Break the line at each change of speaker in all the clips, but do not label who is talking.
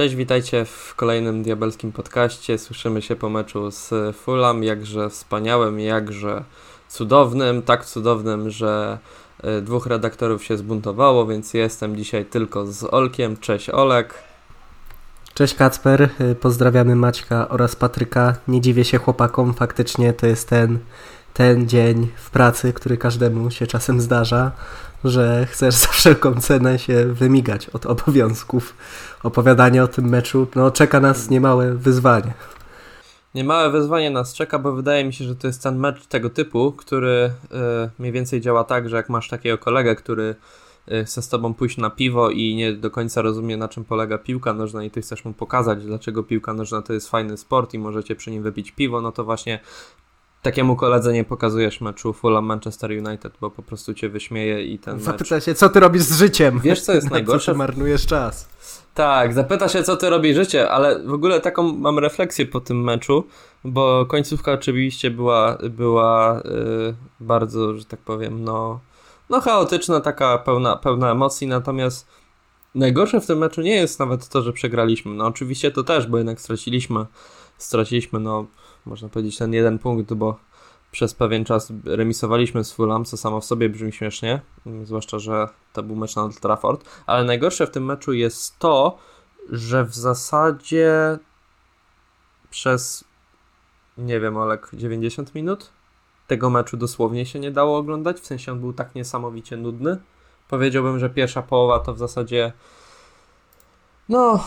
Cześć, witajcie w kolejnym diabelskim podcaście. Słyszymy się po meczu z Fulham, jakże wspaniałym, jakże cudownym, tak cudownym, że e, dwóch redaktorów się zbuntowało, więc jestem dzisiaj tylko z Olkiem. Cześć Olek.
Cześć Kacper, y, pozdrawiamy Maćka oraz Patryka. Nie dziwię się chłopakom, faktycznie to jest ten, ten dzień w pracy, który każdemu się czasem zdarza, że chcesz za wszelką cenę się wymigać od obowiązków. Opowiadanie o tym meczu, no czeka nas niemałe wyzwanie.
Niemałe wyzwanie nas czeka, bo wydaje mi się, że to jest ten mecz tego typu, który y, mniej więcej działa tak, że jak masz takiego kolegę, który chce z tobą pójść na piwo i nie do końca rozumie na czym polega piłka nożna i ty chcesz mu pokazać, dlaczego piłka nożna to jest fajny sport i możecie przy nim wypić piwo, no to właśnie takiemu koledze nie pokazujesz meczu Fulham Manchester United, bo po prostu cię wyśmieje i ten
Zapyta mecz... się, co ty robisz z życiem?
Wiesz, co jest najgorsze?
Co marnujesz czas.
Tak, zapyta się, co ty robisz życie, ale w ogóle taką mam refleksję po tym meczu, bo końcówka oczywiście była, była yy, bardzo, że tak powiem, no no chaotyczna, taka pełna, pełna emocji, natomiast najgorsze w tym meczu nie jest nawet to, że przegraliśmy. No oczywiście to też, bo jednak straciliśmy, straciliśmy, no można powiedzieć ten jeden punkt, bo przez pewien czas remisowaliśmy z Fulham, co samo w sobie brzmi śmiesznie, zwłaszcza, że to był mecz na Old Trafford, ale najgorsze w tym meczu jest to, że w zasadzie przez nie wiem, Olek, 90 minut tego meczu dosłownie się nie dało oglądać, w sensie on był tak niesamowicie nudny. Powiedziałbym, że pierwsza połowa to w zasadzie no,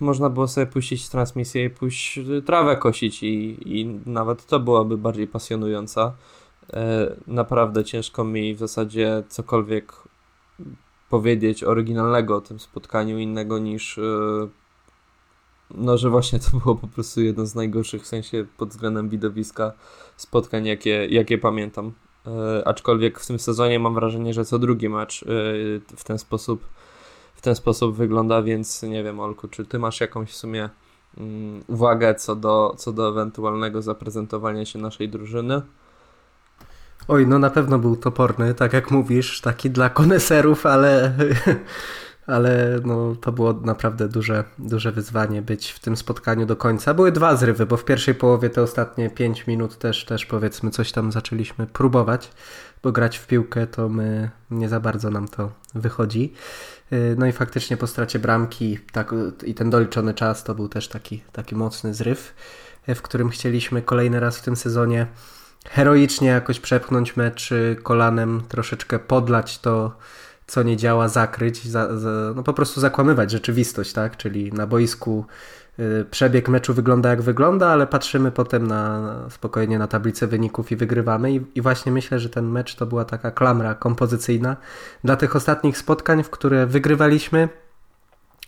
można było sobie puścić transmisję i pójść trawę kosić i, i nawet to byłaby bardziej pasjonująca. E, naprawdę ciężko mi w zasadzie cokolwiek powiedzieć oryginalnego o tym spotkaniu innego niż e, no, że właśnie to było po prostu jedno z najgorszych w sensie pod względem widowiska spotkań, jakie, jakie pamiętam. E, aczkolwiek w tym sezonie mam wrażenie, że co drugi mecz e, w ten sposób w ten sposób wygląda, więc nie wiem, Olku, czy ty masz jakąś w sumie mm, uwagę co do, co do ewentualnego zaprezentowania się naszej drużyny?
Oj, no na pewno był toporny, tak jak mówisz, taki dla koneserów, ale ale no, to było naprawdę duże, duże wyzwanie być w tym spotkaniu do końca. Były dwa zrywy, bo w pierwszej połowie te ostatnie 5 minut też, też powiedzmy coś tam zaczęliśmy próbować, bo grać w piłkę to my nie za bardzo nam to wychodzi. Y, no i faktycznie po stracie bramki tak, i ten doliczony czas to był też taki, taki mocny zryw, y, w którym chcieliśmy kolejny raz w tym sezonie heroicznie jakoś przepchnąć mecz y, kolanem, troszeczkę podlać to co nie działa, zakryć, za, za, no po prostu zakłamywać rzeczywistość, tak? Czyli na boisku y, przebieg meczu wygląda jak wygląda, ale patrzymy potem na, spokojnie na tablicę wyników i wygrywamy. I, I, właśnie myślę, że ten mecz to była taka klamra kompozycyjna dla tych ostatnich spotkań, w które wygrywaliśmy,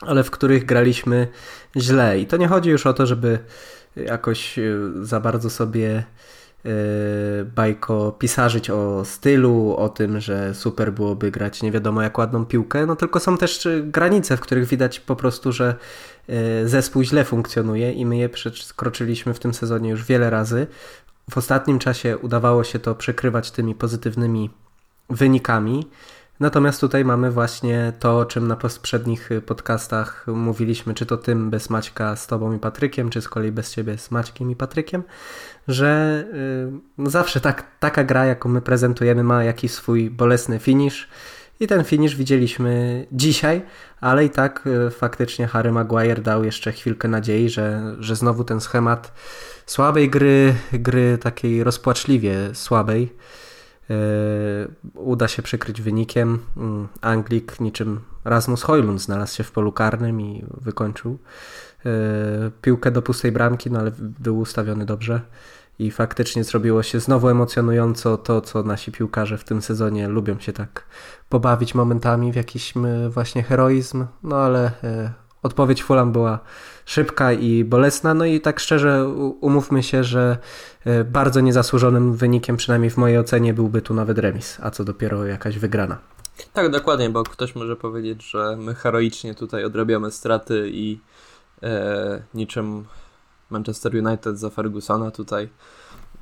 ale w których graliśmy źle. I to nie chodzi już o to, żeby jakoś y, za bardzo sobie bajko pisarzyć o stylu, o tym, że super byłoby grać nie wiadomo jak ładną piłkę, no tylko są też e, granice, w których widać po prostu, że e, zespół źle funkcjonuje i my je przekroczyliśmy w tym sezonie już wiele razy. W ostatnim czasie udawało się to przekrywać tymi pozytywnymi wynikami. Natomiast tutaj mamy właśnie to, o czym na poprzednich podcastach mówiliśmy, czy to tym bez Maćka z Tobą i Patrykiem, czy z kolei bez Ciebie z Maćkiem i Patrykiem, że y, no zawsze tak, taka gra, jaką my prezentujemy, ma jakiś swój bolesny finish. I ten finish widzieliśmy dzisiaj, ale i tak y, faktycznie Harry Maguire dał jeszcze chwilkę nadziei, że, że znowu ten schemat słabej gry, gry takiej rozpłaczliwie słabej, yy, uda się przykryć wynikiem. Mm, Anglik niczym Rasmus Hojlund znalazł się w polu karnym i wykończył piłkę do pustej bramki, no ale był ustawiony dobrze i faktycznie zrobiło się znowu emocjonująco to, co nasi piłkarze w tym sezonie lubią się tak pobawić momentami w jakiś właśnie heroizm, no ale e, odpowiedź Fulham była szybka i bolesna, no i tak szczerze umówmy się, że e, bardzo niezasłużonym wynikiem, przynajmniej w mojej ocenie, byłby tu nawet remis, a co dopiero jakaś wygrana.
Tak, dokładnie, bo ktoś może powiedzieć, że my heroicznie tutaj odrabiamy straty i e, niczym Manchester United za Fergusona tutaj.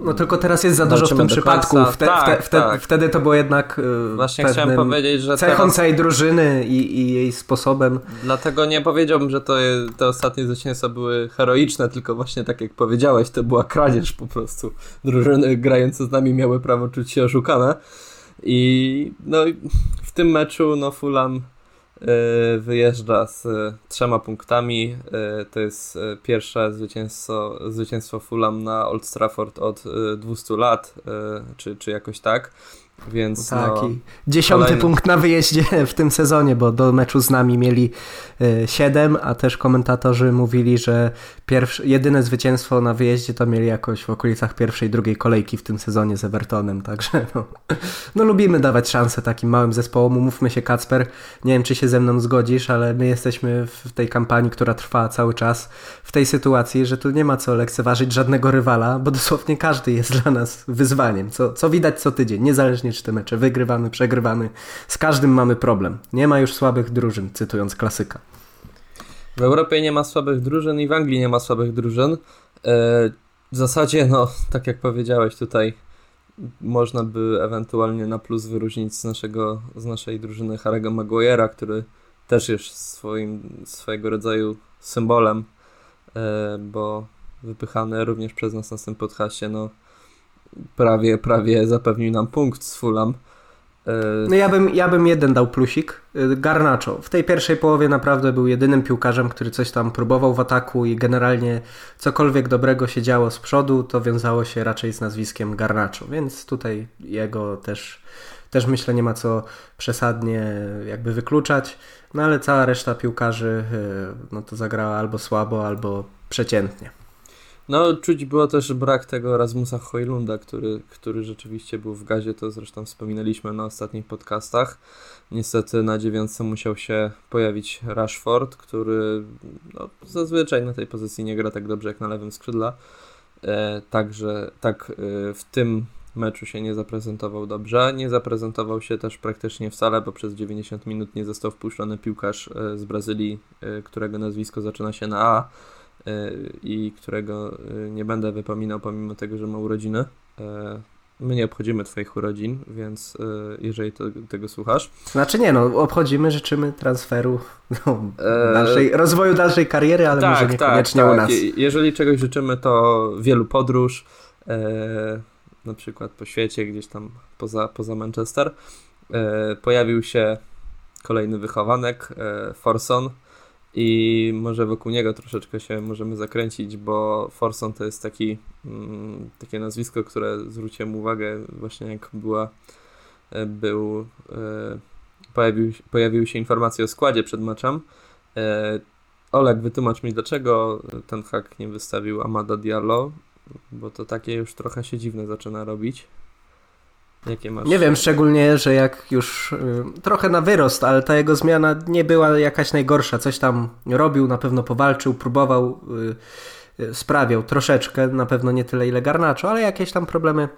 No tylko teraz jest za dużo w tym przypadku. Wte, tak, wte, tak. Wtedy to było jednak
Właśnie chciałem powiedzieć, że
cechą teraz... całej drużyny i, i, jej sposobem.
Dlatego nie powiedziałbym, że to te ostatnie zwycięstwa były heroiczne, tylko właśnie tak jak powiedziałeś, to była kradzież po prostu. Drużyny grające z nami miały prawo czuć się oszukane. I no, w tym meczu no, Fulham wyjeżdża z trzema punktami. Y, to jest pierwsze zwycięstwo, zwycięstwo Fulham na Old Trafford od 200 lat, czy, czy jakoś tak. Więc
tak,
no,
i dziesiąty kolejny... punkt na wyjeździe w tym sezonie, bo do meczu z nami mieli y, siedem, a też komentatorzy mówili, że pierwsze, jedyne zwycięstwo na wyjeździe to mieli jakoś w okolicach pierwszej, drugiej kolejki w tym sezonie z Evertonem, także no, no lubimy dawać szansę takim małym zespołom. Umówmy się, Kacper, nie wiem czy się ze mną zgodzisz, ale my jesteśmy w tej kampanii, która trwa cały czas, w tej sytuacji, że tu nie ma co lekceważyć żadnego rywala, bo dosłownie każdy jest dla nas wyzwaniem, co, co widać co tydzień, niezależnie czy te mecze wygrywamy, przegrywamy, z każdym mamy problem. Nie ma już słabych drużyn, cytując klasyka.
W Europie nie ma słabych drużyn i w Anglii nie ma słabych drużyn. E, w zasadzie, no, tak jak powiedziałeś tutaj, można by ewentualnie na plus wyróżnić z, naszego, z naszej drużyny Harry'ego Maguire'a, który też jest swoim, swojego rodzaju symbolem, e, bo wypychany również przez nas na tym podcaście, no prawie, prawie zapewnił nam punkt z Fulham.
E, no ja bym, ja bym jeden dał plusik. E, Garnacho. W tej pierwszej połowie naprawdę był jedynym piłkarzem, który coś tam próbował w ataku i generalnie cokolwiek dobrego się działo z przodu, to wiązało się raczej z nazwiskiem Garnacho, więc tutaj jego też, też myślę nie ma co przesadnie jakby wykluczać, no ale cała reszta piłkarzy e, no to zagrała albo słabo, albo przeciętnie.
No, czuć było też brak tego Rasmusa Hojlunda, który, który rzeczywiście był w gazie, to zresztą wspominaliśmy na ostatnich podcastach. Niestety na dziewiątce musiał się pojawić Rashford, który no, zazwyczaj na tej pozycji nie gra tak dobrze jak na lewym skrzydle. E, także tak e, w tym meczu się nie zaprezentował dobrze. Nie zaprezentował się też praktycznie wcale, bo przez 90 minut nie został wpuszczony piłkarz e, z Brazylii, e, którego nazwisko zaczyna się na A i którego y, nie będę wypominał pomimo tego, że ma urodziny. E, my nie obchodzimy Twoich urodzin, więc jeżeli to, tego słuchasz.
Znaczy nie, no obchodzimy, życzymy transferu, no, e, dalszej, rozwoju dalszej kariery, ale tak, może niekoniecznie tak, u nas.
Jeżeli czegoś życzymy, to wielu podróż, e, na przykład po świecie, gdzieś tam poza, poza Manchester. Pojawił się kolejny wychowanek, Forson, i może wokół niego troszeczkę się możemy zakręcić, bo Forson to jest taki, mm, takie nazwisko, które zwróciłem uwagę właśnie jak była, e, był, e, pojawił, pojawiły się informacje o składzie przed meczem. E, Oleg, wytłumacz mi, dlaczego ten hak nie wystawił Amada Diallo, bo to takie już trochę się dziwne zaczyna robić.
Jakie masz? Nie wiem, szczególnie, że jak już y, trochę na wyrost, ale ta jego zmiana nie była jakaś najgorsza. Coś tam robił, na pewno powalczył, próbował, y, y, sprawiał troszeczkę, na pewno nie tyle ile Garnaczo, ale jakieś tam problemy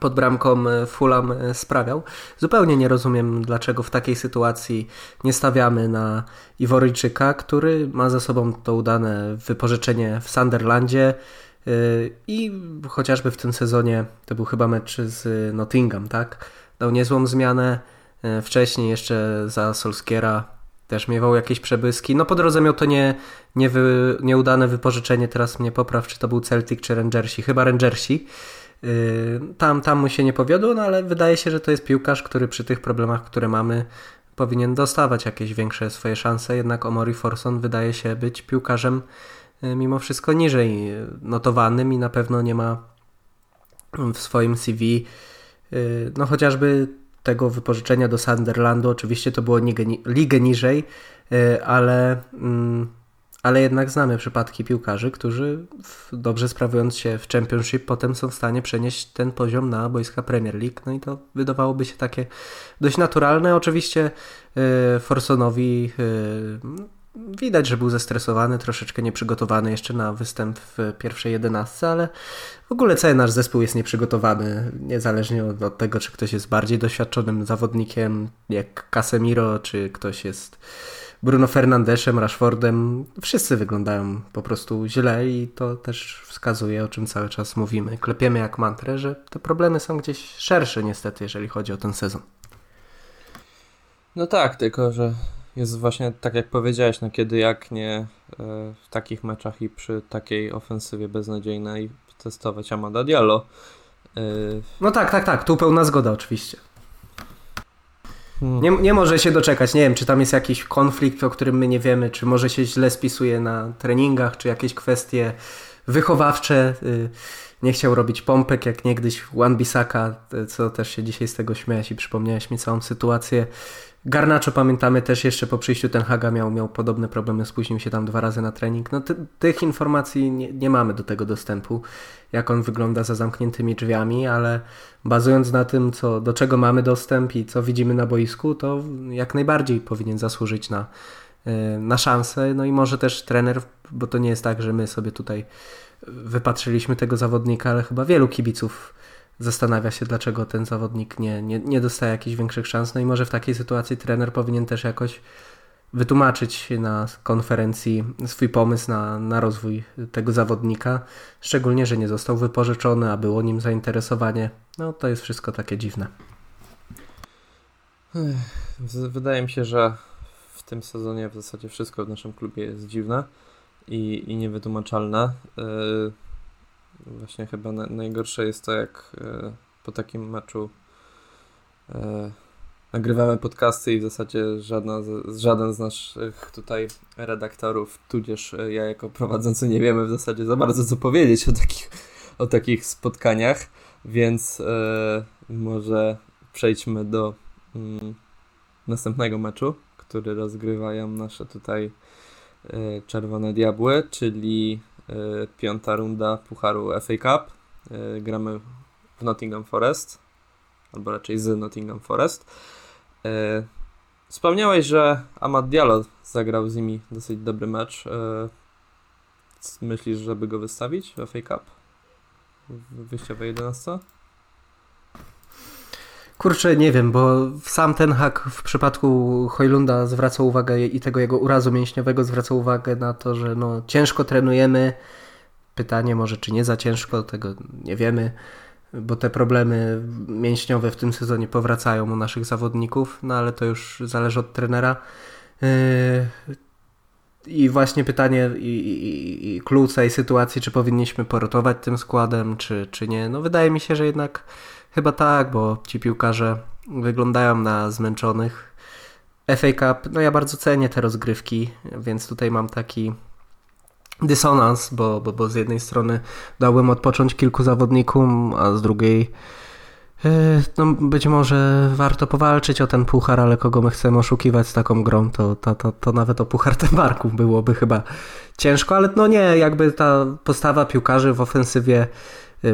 pod bramką y, Fulham y, sprawiał. Zupełnie nie rozumiem, dlaczego w takiej sytuacji nie stawiamy na Iworyjczyka, który ma za sobą to udane wypożyczenie w Sunderlandzie I chociażby w tym sezonie, to był chyba mecz z Nottingham, tak? Dał niezłą zmianę. Y, wcześniej jeszcze za Solskiera też miewał jakieś przebłyski. No po drodze miał to nie, nie wy, nieudane wypożyczenie, teraz mnie popraw, czy to był Celtic czy Rangersi. Chyba Rangersi. Y, tam, tam mu się nie powiodło, no ale wydaje się, że to jest piłkarz, który przy tych problemach, które mamy, powinien dostawać jakieś większe swoje szanse. Jednak Omori Forson wydaje się być piłkarzem mimo wszystko niżej notowanym i na pewno nie ma w swoim CV e, no chociażby tego wypożyczenia do Sunderlandu. Oczywiście to było ligę, ligę niżej, e, ale, mm, ale jednak znamy przypadki piłkarzy, którzy dobrze sprawując się w Championship potem są w stanie przenieść ten poziom na boiska Premier League. No i to wydawałoby się takie dość naturalne. Oczywiście Forsonowi widać, że był zestresowany, troszeczkę nieprzygotowany jeszcze na występ w pierwszej jedenastce, ale w ogóle cały nasz zespół jest nieprzygotowany, niezależnie od, tego, czy ktoś jest bardziej doświadczonym zawodnikiem jak Casemiro, czy ktoś jest Bruno Fernandeszem, Rashfordem. Wszyscy wyglądają po prostu źle i to też wskazuje, o czym cały czas mówimy. Klepiemy jak mantrę, że te problemy są gdzieś szersze niestety, jeżeli chodzi o ten sezon.
No tak, tylko że jest właśnie tak jak powiedziałeś, no kiedy jak nie e, w takich meczach i przy takiej ofensywie beznadziejnej testować Amada Diallo.
E, no tak, tak, tak, tu pełna zgoda oczywiście. Hmm. Nie, nie może się doczekać. Nie wiem, czy tam jest jakiś konflikt, o którym my nie wiemy, czy może się źle spisuje na treningach, czy jakieś kwestie wychowawcze. Y, nie chciał robić pompek, jak niegdyś Wan Bisaka, y, co też się dzisiaj z tego śmiałeś i przypomniałeś mi całą sytuację. Garnaczo pamiętamy też jeszcze po przyjściu ten Haga miał, miał podobne problemy, spóźnił się tam dwa razy na trening. No ty, tych informacji nie, nie, mamy do tego dostępu, jak on wygląda za zamkniętymi drzwiami, ale bazując na tym, co, do czego mamy dostęp i co widzimy na boisku, to jak najbardziej powinien zasłużyć na, na szansę. No i może też trener, bo to nie jest tak, że my sobie tutaj wypatrzyliśmy tego zawodnika, ale chyba wielu kibiców zastanawia się, dlaczego ten zawodnik nie, nie, nie dostaje jakichś większych szans. No i może w takiej sytuacji trener powinien też jakoś wytłumaczyć na konferencji swój pomysł na, na rozwój tego zawodnika. Szczególnie, że nie został wypożyczony, a było nim zainteresowanie. No to jest wszystko takie dziwne.
Wydaje mi się, że w tym sezonie w zasadzie wszystko w naszym klubie jest dziwne i, i niewytłumaczalne. Yy Właśnie chyba na, najgorsze jest to, jak e, po takim meczu e, nagrywamy podcasty i w zasadzie żadna z, żaden z naszych tutaj redaktorów, tudzież e, ja jako prowadzący nie wiemy w zasadzie za bardzo co powiedzieć o takich, o takich spotkaniach, więc e, może przejdźmy do mm, następnego meczu, który rozgrywają nasze tutaj e, Czerwone Diabły, czyli E, piąta runda Pucharu FA Cup. E, gramy w Nottingham Forest, albo raczej z Nottingham Forest. Wspomniałeś, że Amad Diallo zagrał z nimi dosyć dobry mecz. Myślisz, żeby go wystawić w FA Cup? W wyjściowej 11?
Kurczę, nie wiem, bo sam ten hak w przypadku Hojlunda zwraca uwagę i tego jego urazu mięśniowego zwraca uwagę na to, że no, ciężko trenujemy. Pytanie może, czy nie za ciężko, tego nie wiemy, bo te problemy mięśniowe w tym sezonie powracają u naszych zawodników, no ale to już zależy od trenera. Yy, I właśnie pytanie i, i, i klucz tej sytuacji, czy powinniśmy porotować tym składem, czy, czy nie. No wydaje mi się, że jednak Chyba tak, bo ci piłkarze wyglądają na zmęczonych. FA Cup, no ja bardzo cenię te rozgrywki, więc tutaj mam taki dysonans, bo, bo, bo z jednej strony dałbym odpocząć kilku zawodnikom, a z drugiej e, no być może warto powalczyć o ten puchar, ale kogo my chcemy oszukiwać z taką grą, to, to, to, to nawet o puchar Temarków byłoby chyba ciężko, ale no nie, jakby ta postawa piłkarzy w ofensywie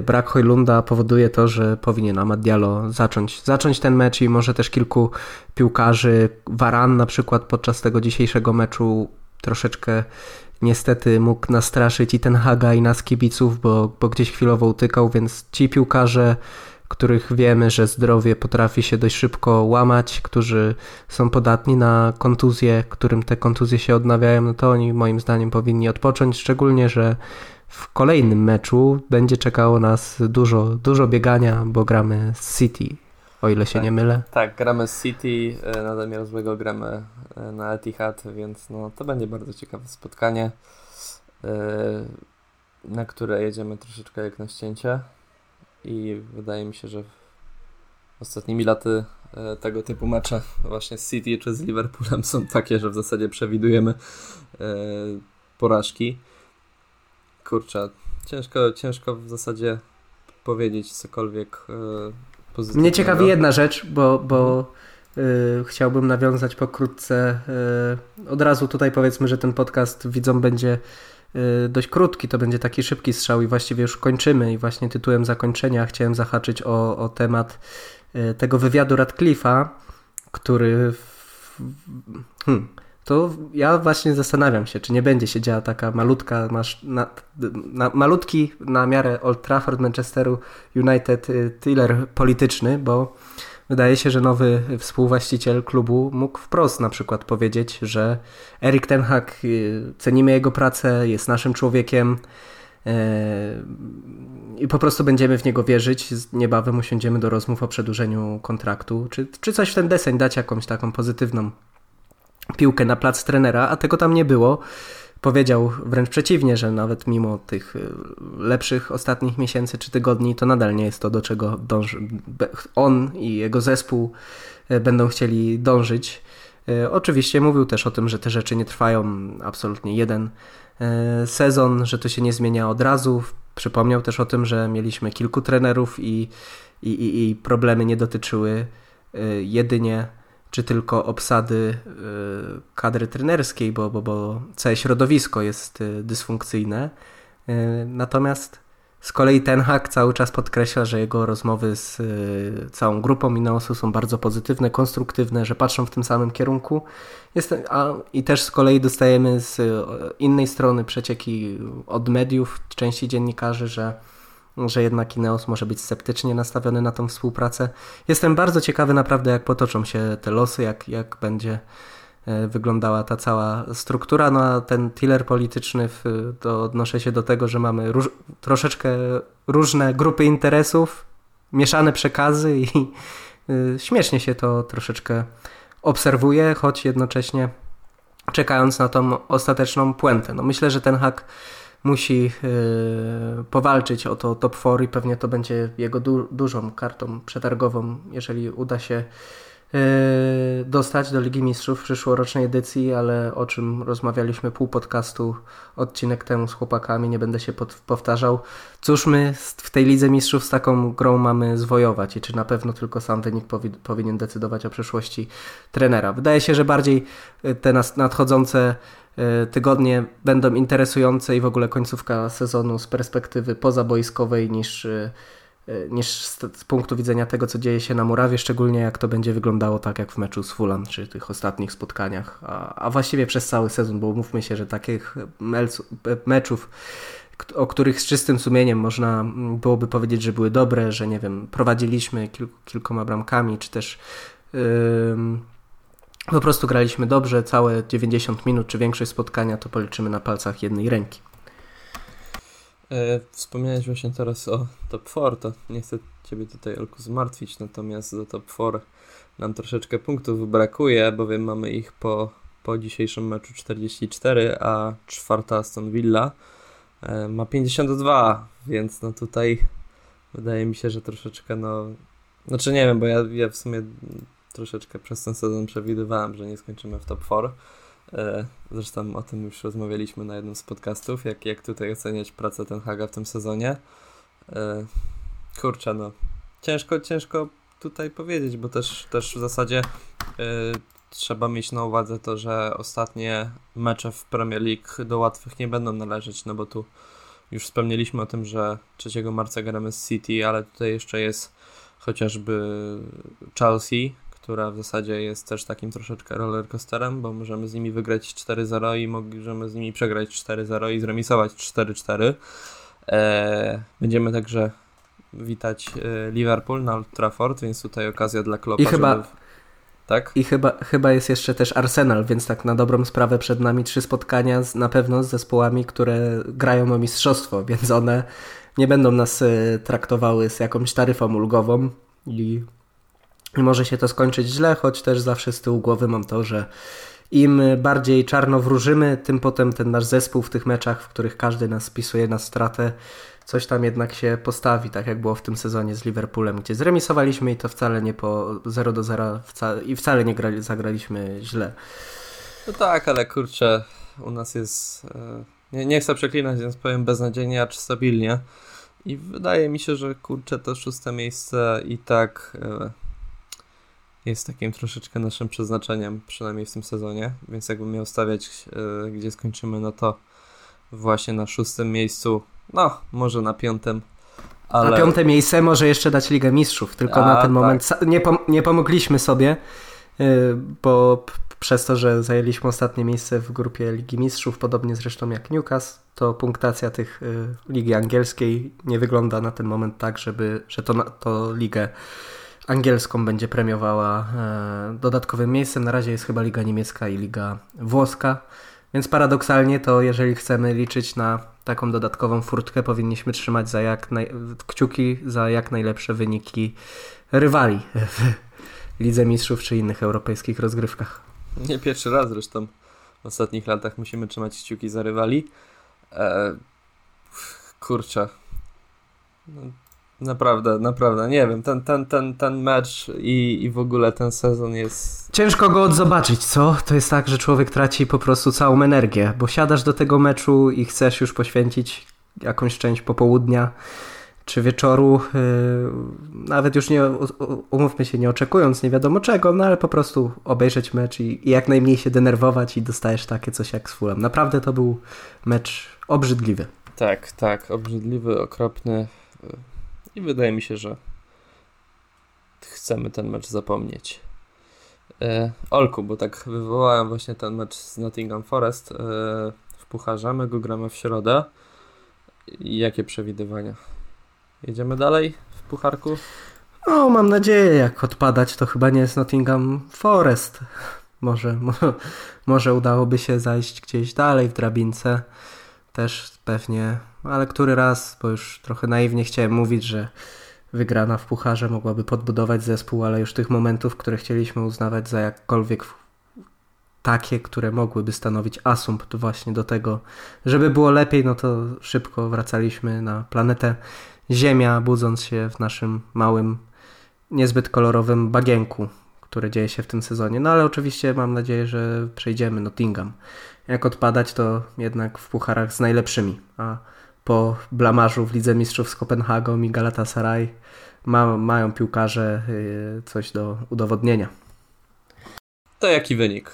brak Hojlunda powoduje to, że powinien Amad Diallo zacząć, zacząć ten mecz i może też kilku piłkarzy, Varan na przykład podczas tego dzisiejszego meczu troszeczkę niestety mógł nastraszyć i ten Haga i nas kibiców, bo, bo gdzieś chwilowo utykał, więc ci piłkarze, których wiemy, że zdrowie potrafi się dość szybko łamać, którzy są podatni na kontuzje, którym te kontuzje się odnawiają, no to oni moim zdaniem powinni odpocząć, szczególnie, że w kolejnym meczu będzie czekało nas dużo, dużo biegania, bo gramy z City, o ile się
tak,
nie mylę.
Tak, gramy z City, e, na zamiar złego gramy e, na Etihad, więc no, to będzie bardzo ciekawe spotkanie, e, na które jedziemy troszeczkę jak na ścięcie i wydaje mi się, że ostatnimi laty tego typu mecze właśnie z City czy z Liverpoolem są takie, że w zasadzie przewidujemy porażki kurczę, ciężko, ciężko w zasadzie powiedzieć cokolwiek yy, pozytywnego.
Mnie ciekawi jedna rzecz, bo, bo yy, chciałbym nawiązać pokrótce. Yy, od razu tutaj powiedzmy, że ten podcast widzom będzie dość krótki, to będzie taki szybki strzał i właściwie już kończymy i właśnie tytułem zakończenia chciałem zahaczyć o, o temat tego wywiadu Radcliffe'a, który w, hmm, to ja właśnie zastanawiam się, czy nie będzie się działa taka malutka, masz na, na, malutki na miarę Old Trafford Manchesteru United y, thriller polityczny, bo wydaje się, że nowy współwłaściciel klubu mógł wprost na przykład powiedzieć, że Erik Ten Hag, y, cenimy jego pracę, jest naszym człowiekiem, y, i po prostu będziemy w niego wierzyć. Niebawem usiądziemy do rozmów o przedłużeniu kontraktu, czy, czy coś w ten deseń dać jakąś taką pozytywną piłkę na plac trenera, a tego tam nie było. Powiedział wręcz przeciwnie, że nawet mimo tych y, lepszych ostatnich miesięcy czy tygodni, to nadal nie jest to, do czego dąży, on i jego zespół y, będą chcieli dążyć. Y, oczywiście mówił też o tym, że te rzeczy nie trwają absolutnie jeden sezon, że to się nie zmienia od razu. Przypomniał też o tym, że mieliśmy kilku trenerów i, i, i, i problemy nie dotyczyły jedynie czy tylko obsady y, kadry trenerskiej, bo, bo, bo całe środowisko jest y, dysfunkcyjne. Y, natomiast z kolei Ten Hag cały czas podkreśla, że jego rozmowy z całą grupą Ineosu są bardzo pozytywne, konstruktywne, że patrzą w tym samym kierunku. Jest, a, I też z kolei dostajemy z innej strony przecieki od mediów, części dziennikarzy, że że jednak Ineos może być sceptycznie nastawiony na tą współpracę. Jestem bardzo ciekawy naprawdę, jak potoczą się te losy, jak, jak będzie e, wyglądała ta cała struktura. No a ten tiller polityczny, to odnoszę się do tego, że mamy róż, troszeczkę różne grupy interesów, mieszane przekazy i y, śmiesznie się to troszeczkę obserwuje, choć jednocześnie czekając na tą ostateczną puentę. No myślę, że ten hak musi yy, powalczyć o to top 4 i pewnie to będzie jego du dużą kartą przetargową, jeżeli uda się yy, dostać do Ligi Mistrzów w przyszłorocznej edycji, ale o czym rozmawialiśmy pół podcastu odcinek temu z chłopakami, nie będę się powtarzał. Cóż my w tej Lidze Mistrzów z taką grą mamy zwojować i czy na pewno tylko sam wynik powi powinien decydować o przyszłości trenera. Wydaje się, że bardziej y, te nadchodzące E, tygodnie będą interesujące i w ogóle końcówka sezonu z perspektywy pozaboiskowej niż, e, niż z, punktu widzenia tego, co dzieje się na murawie, szczególnie jak to będzie wyglądało tak jak w meczu z Fulham, czy tych ostatnich spotkaniach, a, a właściwie przez cały sezon, bo mówmy się, że takich meczów o których z czystym sumieniem można byłoby powiedzieć, że były dobre, że nie wiem, prowadziliśmy kil, kilkoma bramkami, czy też yy, po prostu graliśmy dobrze, całe 90 minut czy większość spotkania to policzymy na palcach jednej ręki.
E, wspomniałeś właśnie teraz o top 4, to nie chcę Ciebie tutaj Elku zmartwić, natomiast do top 4 nam troszeczkę punktów brakuje, bowiem mamy ich po, po dzisiejszym meczu 44, a czwarta Aston Villa e, ma 52, więc no tutaj wydaje mi się, że troszeczkę no, znaczy nie wiem, bo ja, ja w sumie troszeczkę przez ten sezon przewidywałem, że nie skończymy w top 4. E, zresztą o tym już rozmawialiśmy na jednym z podcastów, jak, jak tutaj oceniać pracę Ten Haga w tym sezonie. E, kurczę, no ciężko, ciężko tutaj powiedzieć, bo też, też w zasadzie e, trzeba mieć na uwadze to, że ostatnie mecze w Premier League do łatwych nie będą należeć, no bo tu już wspomnieliśmy o tym, że 3 marca gramy z City, ale tutaj jeszcze jest chociażby Chelsea, która w zasadzie jest też takim troszeczkę rollercoasterem, bo możemy z nimi wygrać 4-0 i możemy z nimi przegrać 4-0 i zremisować 4-4. Eee, będziemy także witać e, Liverpool na Old Trafford, więc tutaj okazja dla Kloppa,
I chyba,
żeby... Tak?
I chyba, chyba jest jeszcze też Arsenal, więc tak na dobrą sprawę przed nami trzy spotkania z, na pewno z zespołami, które grają o mistrzostwo, więc one nie będą nas e, traktowały z jakąś taryfą ulgową i i może się to skończyć źle, choć też zawsze z tyłu głowy mam to, że im bardziej czarno wróżymy, tym potem ten nasz zespół w tych meczach, w których każdy nas spisuje na stratę, coś tam jednak się postawi, tak jak było w tym sezonie z Liverpoolem, gdzie zremisowaliśmy i to wcale nie po 0 do 0 wcale, i wcale nie grali, zagraliśmy źle.
No tak, ale kurczę, u nas jest, e, nie, nie chcę przeklinać, więc powiem beznadziejnie, acz stabilnie. I wydaje mi się, że kurczę, to szóste miejsce i tak e, jest takim troszeczkę naszym przeznaczeniem, przynajmniej w tym sezonie, więc jakbym miał stawiać, yy, gdzie skończymy, no to właśnie na szóstym miejscu, no może na piątym.
Ale... Na piąte miejsce może jeszcze dać Ligę Mistrzów, tylko A, na ten tak. moment nie, pom nie pomogliśmy sobie, yy, bo przez to, że zajęliśmy ostatnie miejsce w grupie Ligi Mistrzów, podobnie zresztą jak Newcastle, to punktacja tych y, Ligi Angielskiej nie wygląda na ten moment tak, żeby, że to, to ligę angielską będzie premiowała e, dodatkowym miejscem. Na razie jest chyba Liga Niemiecka i Liga Włoska. Więc paradoksalnie to, jeżeli chcemy liczyć na taką dodatkową furtkę, powinniśmy trzymać za jak naj... kciuki za jak najlepsze wyniki rywali w Lidze Mistrzów czy innych europejskich rozgrywkach.
Nie pierwszy raz zresztą w ostatnich latach musimy trzymać kciuki za rywali. E, kurczę. No, naprawdę, naprawdę, nie wiem, ten, ten, ten, ten mecz i, i w ogóle ten sezon jest...
Ciężko go odzobaczyć, co? To jest tak, że człowiek traci po prostu całą energię, bo siadasz do tego meczu i chcesz już poświęcić jakąś część popołudnia czy wieczoru, yy, nawet już nie, umówmy się, nie oczekując nie wiadomo czego, no ale po prostu obejrzeć mecz i, i jak najmniej się denerwować i dostajesz takie coś jak z Fulham. Naprawdę to był mecz obrzydliwy.
Tak, tak, obrzydliwy, okropny i wydaje mi się, że chcemy ten mecz zapomnieć. E, Olku, bo tak wywołałem właśnie ten mecz z Nottingham Forest e, w pucharze, my go gramy w środę. Jakie przewidywania? Jedziemy dalej w pucharku?
No, mam nadzieję, jak odpadać, to chyba nie jest Nottingham Forest. Może, może, może udałoby się zajść gdzieś dalej w drabince. Też pewnie, ale który raz, bo już trochę naiwnie chciałem mówić, że wygrana w pucharze mogłaby podbudować zespół, ale już tych momentów, które chcieliśmy uznawać za jakkolwiek takie, które mogłyby stanowić asumpt właśnie do tego, żeby było lepiej, no to szybko wracaliśmy na planetę Ziemia, budząc się w naszym małym, niezbyt kolorowym bagienku, które dzieje się w tym sezonie. No ale oczywiście mam nadzieję, że przejdziemy Nottingham. Jak odpadać, to jednak w pucharach z najlepszymi, a po blamarzu w Lidze Mistrzów z Kopenhagą i Galatasaray ma, mają piłkarze y, coś do udowodnienia.
To jaki wynik?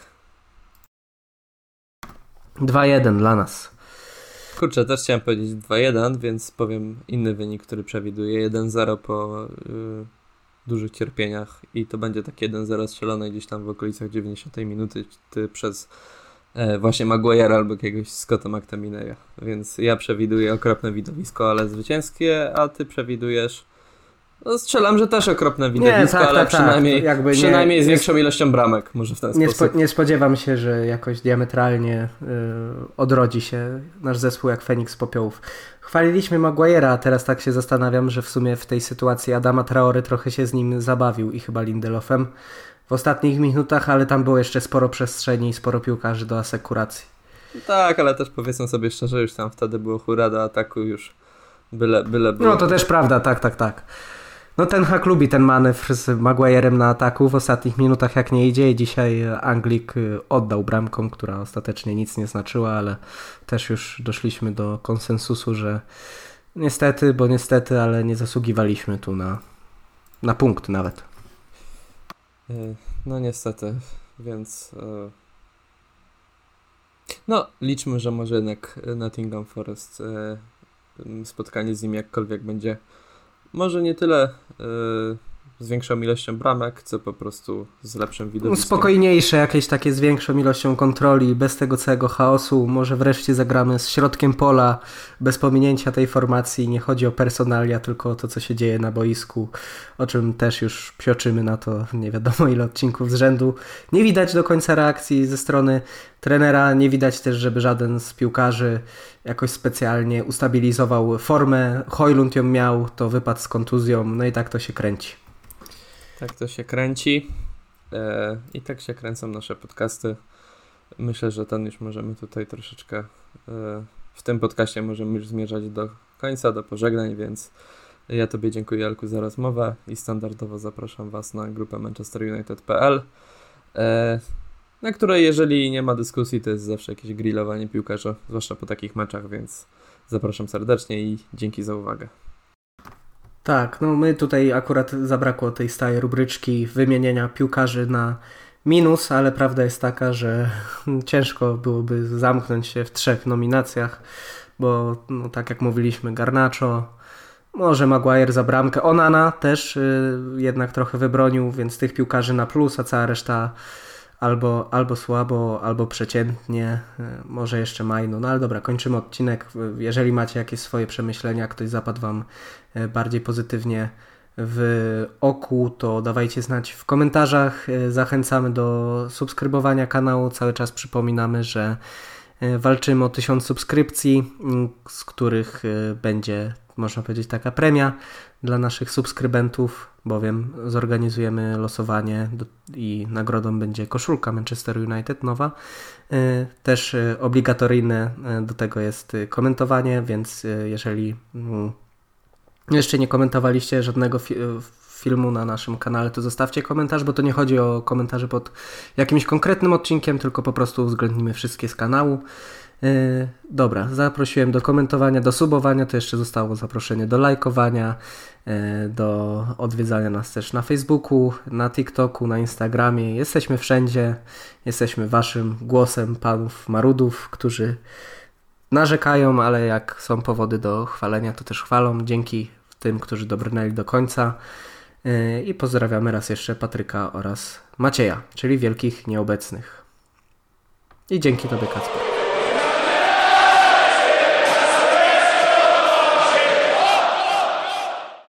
2-1 dla nas.
Kurczę, też chciałem powiedzieć 2-1, więc powiem inny wynik, który przewiduję. 1-0 po y, dużych cierpieniach i to będzie takie 1-0 strzelone gdzieś tam w okolicach 90 minuty ty przez właśnie Maguire albo jakiegoś Scotta McTominaya. Więc ja przewiduję okropne widowisko, ale zwycięskie, a ty przewidujesz no strzelam, że też okropne widowisko, tak, ale tak, przynajmniej, tak. przynajmniej nie, z większą ilością bramek, może w ten
nie
sposób.
Spo, nie spodziewam się, że jakoś diametralnie y, odrodzi się nasz zespół jak Feniks Popiołów. Chwaliliśmy Maguire'a, a teraz tak się zastanawiam, że w sumie w tej sytuacji Adama Traory trochę się z nim zabawił i chyba Lindelofem w ostatnich minutach, ale tam było jeszcze sporo przestrzeni i sporo piłkarzy do asekuracji.
Tak, ale też powiedzmy sobie szczerze, już tam wtedy było hura do ataku, już byle, byle było.
No to też prawda, tak, tak, tak. No ten hak lubi ten manewr z Maguirem na ataku w ostatnich minutach jak nie idzie i dzisiaj Anglik y, oddał bramką, która ostatecznie nic nie znaczyła, ale też już doszliśmy do konsensusu, że niestety, bo niestety, ale nie zasługiwaliśmy tu na, na punkt nawet.
No niestety, więc y, no liczmy, że może jednak Nottingham Forest spotkanie z nim jakkolwiek będzie może nie tyle yy, z większą ilością bramek, co po prostu z lepszym widowiskiem.
Spokojniejsze, jakieś takie z większą ilością kontroli, bez tego całego chaosu. Może wreszcie zagramy z środkiem pola, bez pominięcia tej formacji. Nie chodzi o personalia, tylko o to, co się dzieje na boisku, o czym też już psioczymy na to nie wiadomo ile odcinków z rzędu. Nie widać do końca reakcji ze strony trenera, nie widać też, żeby żaden z piłkarzy jakoś specjalnie ustabilizował formę. Hojlund ją miał, to wypadł z kontuzją, no i tak to się kręci.
Tak to się kręci. E, I tak się kręcą nasze podcasty. Myślę, że ten już możemy tutaj troszeczkę e, w tym podcaście możemy już zmierzać do końca, do pożegnań, więc ja Tobie dziękuję Alku za rozmowę i standardowo zapraszam Was na grupę manchesterunited.pl e, na której jeżeli nie ma dyskusji, to jest zawsze jakieś grillowanie piłkarza, zwłaszcza po takich meczach, więc zapraszam serdecznie i dzięki za uwagę.
Tak, no my tutaj akurat zabrakło tej stałej rubryczki wymienienia piłkarzy na minus, ale prawda jest taka, że ciężko byłoby zamknąć się w trzech nominacjach, bo no, tak jak mówiliśmy, Garnacho, może Maguire za bramkę, Onana też yy, jednak trochę wybronił, więc tych piłkarzy na plus, a cała reszta albo, albo słabo, albo przeciętnie, e, może jeszcze maj, no, ale dobra, kończymy odcinek. Jeżeli macie jakieś swoje przemyślenia, ktoś zapadł Wam e, bardziej pozytywnie w oku, to dawajcie znać w komentarzach. E, zachęcamy do subskrybowania kanału. Cały czas przypominamy, że walczymy o tysiąc subskrypcji, z których będzie, można powiedzieć, taka premia dla naszych subskrybentów, bowiem zorganizujemy losowanie i nagrodą będzie koszulka Manchester United nowa. E, też e, obligatoryjne e, do tego jest komentowanie, więc jeżeli mm, jeszcze nie komentowaliście żadnego filmu na naszym kanale, to zostawcie komentarz, bo to nie chodzi o komentarze pod jakimś konkretnym odcinkiem, tylko po prostu uwzględnimy wszystkie z kanału. Yy, dobra, zaprosiłem do komentowania, do subowania, to jeszcze zostało zaproszenie do lajkowania, yy, do odwiedzania nas też na Facebooku, na TikToku, na Instagramie. Jesteśmy wszędzie, jesteśmy waszym głosem panów marudów, którzy narzekają, ale jak są powody do chwalenia, to też chwalą. Dzięki tym, którzy dobrnęli do końca. Yy, I pozdrawiamy raz jeszcze Patryka oraz Macieja, czyli wielkich nieobecnych. I dzięki Tobie, Kacper.